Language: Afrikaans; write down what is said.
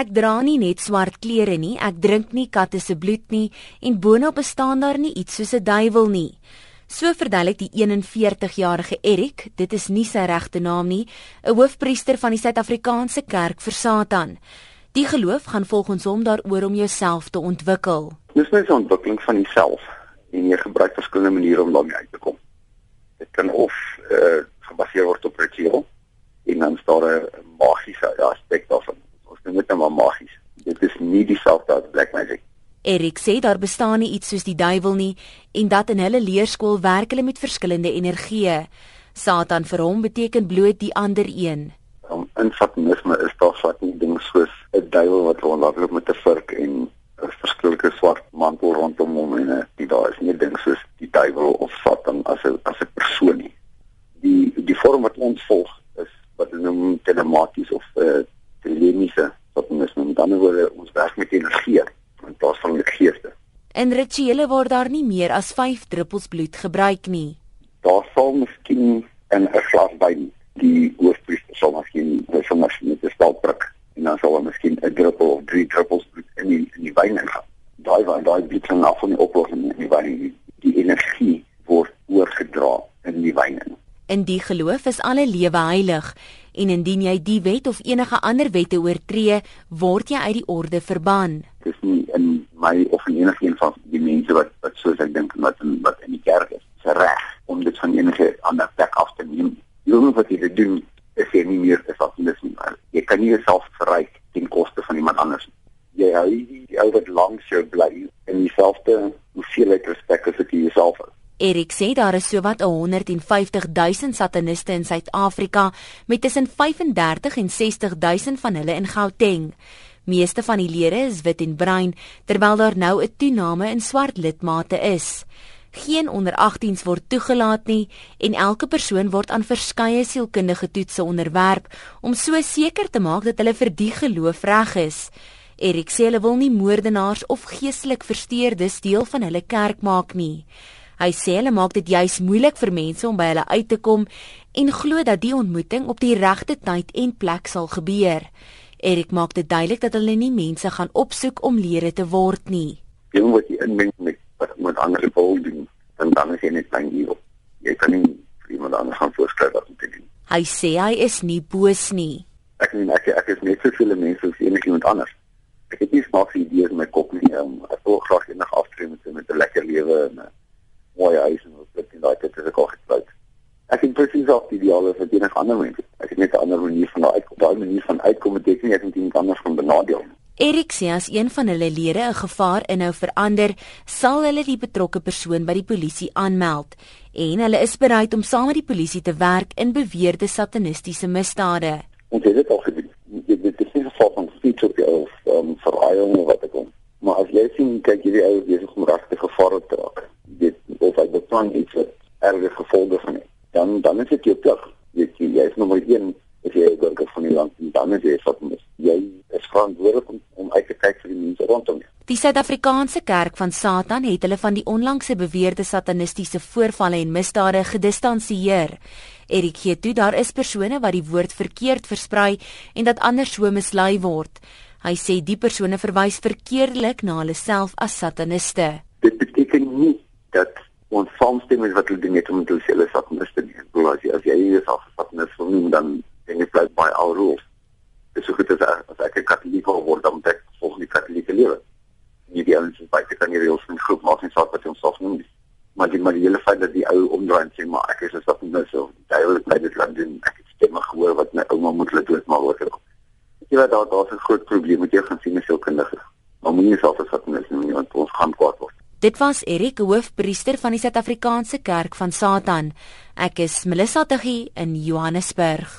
Ek dra nie net swart klere nie, ek drink nie katte se bloed nie en boonop bestaan daar nie iets soos 'n duiwel nie. So verduidelik die 41-jarige Erik, dit is nie sy regte naam nie, 'n hoofpriester van die Suid-Afrikaanse Kerk vir Satan. Die geloof gaan volgens hom daaroor om jouself te ontwikkel. Dis net 'n ontwikkeling van jouself en jy gebruik verskillende maniere om daarmee uit te kom. Dit kan of uh, gebaseer word op ritueel en dan staan 'n magiese aspek daarvan. Ons noem dit nou maar magies. Dit is nie dieselfde as black magic. Erik sê daar bestaan nie iets soos die duiwel nie en dat in hulle leerskool werk hulle met verskillende energieë. Satan vir hom beteken bloot die ander een. Om in satanisme is daar swart nie ding soos 'n duiwel wat rondloop met 'n vurk en 'n verskillike swart mantel rondom hom en dit daar is nie ding soos die duiwel of satan as 'n as 'n persoon nie. Die die vorm wat ons volg wat hulle noem telematies of uh, telemiese satanisme. Met ander woorde, werk met energie in plaas van met geeste. En rituele waar daar nie meer as 5 druppels bloed gebruik nie. Daar sal miskien in 'n glas wyn die hoofpriester sal miskien so miskien met 'n stal prik en dan sal daar miskien 'n druppel of 3 druppels bloed in die in die wyn ingaan. Daai wyn, daai bloed kan af van die oplossing in die wyn. Die energie word oorgedra in die wyn. In. In die geloof is alle lewe heilig en indien jy die wet of enige ander wette oortree, word jy uit die orde verban. Dis nie in my of in enige een van die mense wat wat soos ek dink wat in wat in die kerk is, se reg om dit van enige ander plek af te neem. Jy moet wat jy doen is jy nie meer as afnis nie. Jy kan nie jouself verryk ten koste van iemand anders nie. Jy hou die ou wat langs jou bly in dieselfde hoeveelheid respek as wat jy jouself. Erik sê daar is sowat 150 000 sataniste in Suid-Afrika met tussen 35 en 60 000 van hulle in Gauteng. Meeste van die lede is wit en bruin terwyl daar nou 'n toename in swart lidmate is. Geen onder 18s word toegelaat nie en elke persoon word aan verskeie sielkundige toetse onderwerp om so seker te maak dat hulle vir die geloof reg is. Erik sê hulle wil nie moordenaars of geestelik versteurdes deel van hulle kerk maak nie. Hy sê hulle maak dit juis moeilik vir mense om by hulle uit te kom en glo dat die ontmoeting op die regte tyd en plek sal gebeur. Erik maak dit duidelik dat hulle nie mense gaan opsoek om lede te word nie. Jy moet jy inmeng met wat met ander wil doen, dan dan is jy net klein hier. Jy kan nie vir iemand anders gaan voorskryf wat om te doen. Hy sê hy is nie boos nie. Ek meen ek ek is net so veel mense as enigiemand anders. Ek het nie snaakse idees in my kop nie. Um, ek wil graag eendag aftree met 'n lekker lewe en mooi huis en wat dit daai tyd het ek al gekyk. Ek het presies op die ideale vir enige ander mense. Ek het net 'n ander manier van uitkom. Daai manier van uitkom beteken nie ek het iemand anders van benadeel nie. Erik sê as een van hulle lede 'n gevaar inhou vir ander, sal hulle die betrokke persoon by die polisie aanmeld en hulle is bereid om saam met die polisie te werk in beweerde satanistiese misdade. Ons het dit al gedoen. Dit is nie 'n geval van speech of of um, verraaiing of wat ek kom. Maar as jy sien kyk hierdie ou besig om regte gevaar te raak beplan iets wat erge gevolge van het, dan dan is dit jou plig. Jy jy is nommer 1 as jy burger van die land en dan is jy wat moet jy is verantwoordelik om, om uit te kyk vir die mense rondom jou. Die Suid-Afrikaanse Kerk van Satan het hulle van die onlangse beweerde satanistiese voorvalle en misdade gedistansieer. Erik gee toe daar is persone wat die woord verkeerd versprei en dat ander so mislei word. Hy sê die persone verwys verkeerdelik na hulle self as sataniste. Dit beteken nie dat ons saamstem met wat hulle doen net om te sê hulle sataniste nie. As jy as jy is af satanist wil noem dan dan jy play by our rules. Dis so goed as as ek 'n katoliek word dan moet ek volg die katolieke lewe. Nie die ouens wat baie kan hier reëls van groep maak en saak wat ons self noem. Maar die maar die hele feit dat die ou omdraai en sê maar ek is 'n satanist of duidelik bly dit land doen. Ek het stemme gehoor wat my ouma moet laat dood maar word. Jy weet daar daar's 'n groot probleem met jou gaan sien as kinders. Maar moenie self as satanist noem nie want ons gaan kwaad. Dit was Erik, hoofpriester van die Suid-Afrikaanse Kerk van Satan. Ek is Melissa Tuggie in Johannesburg.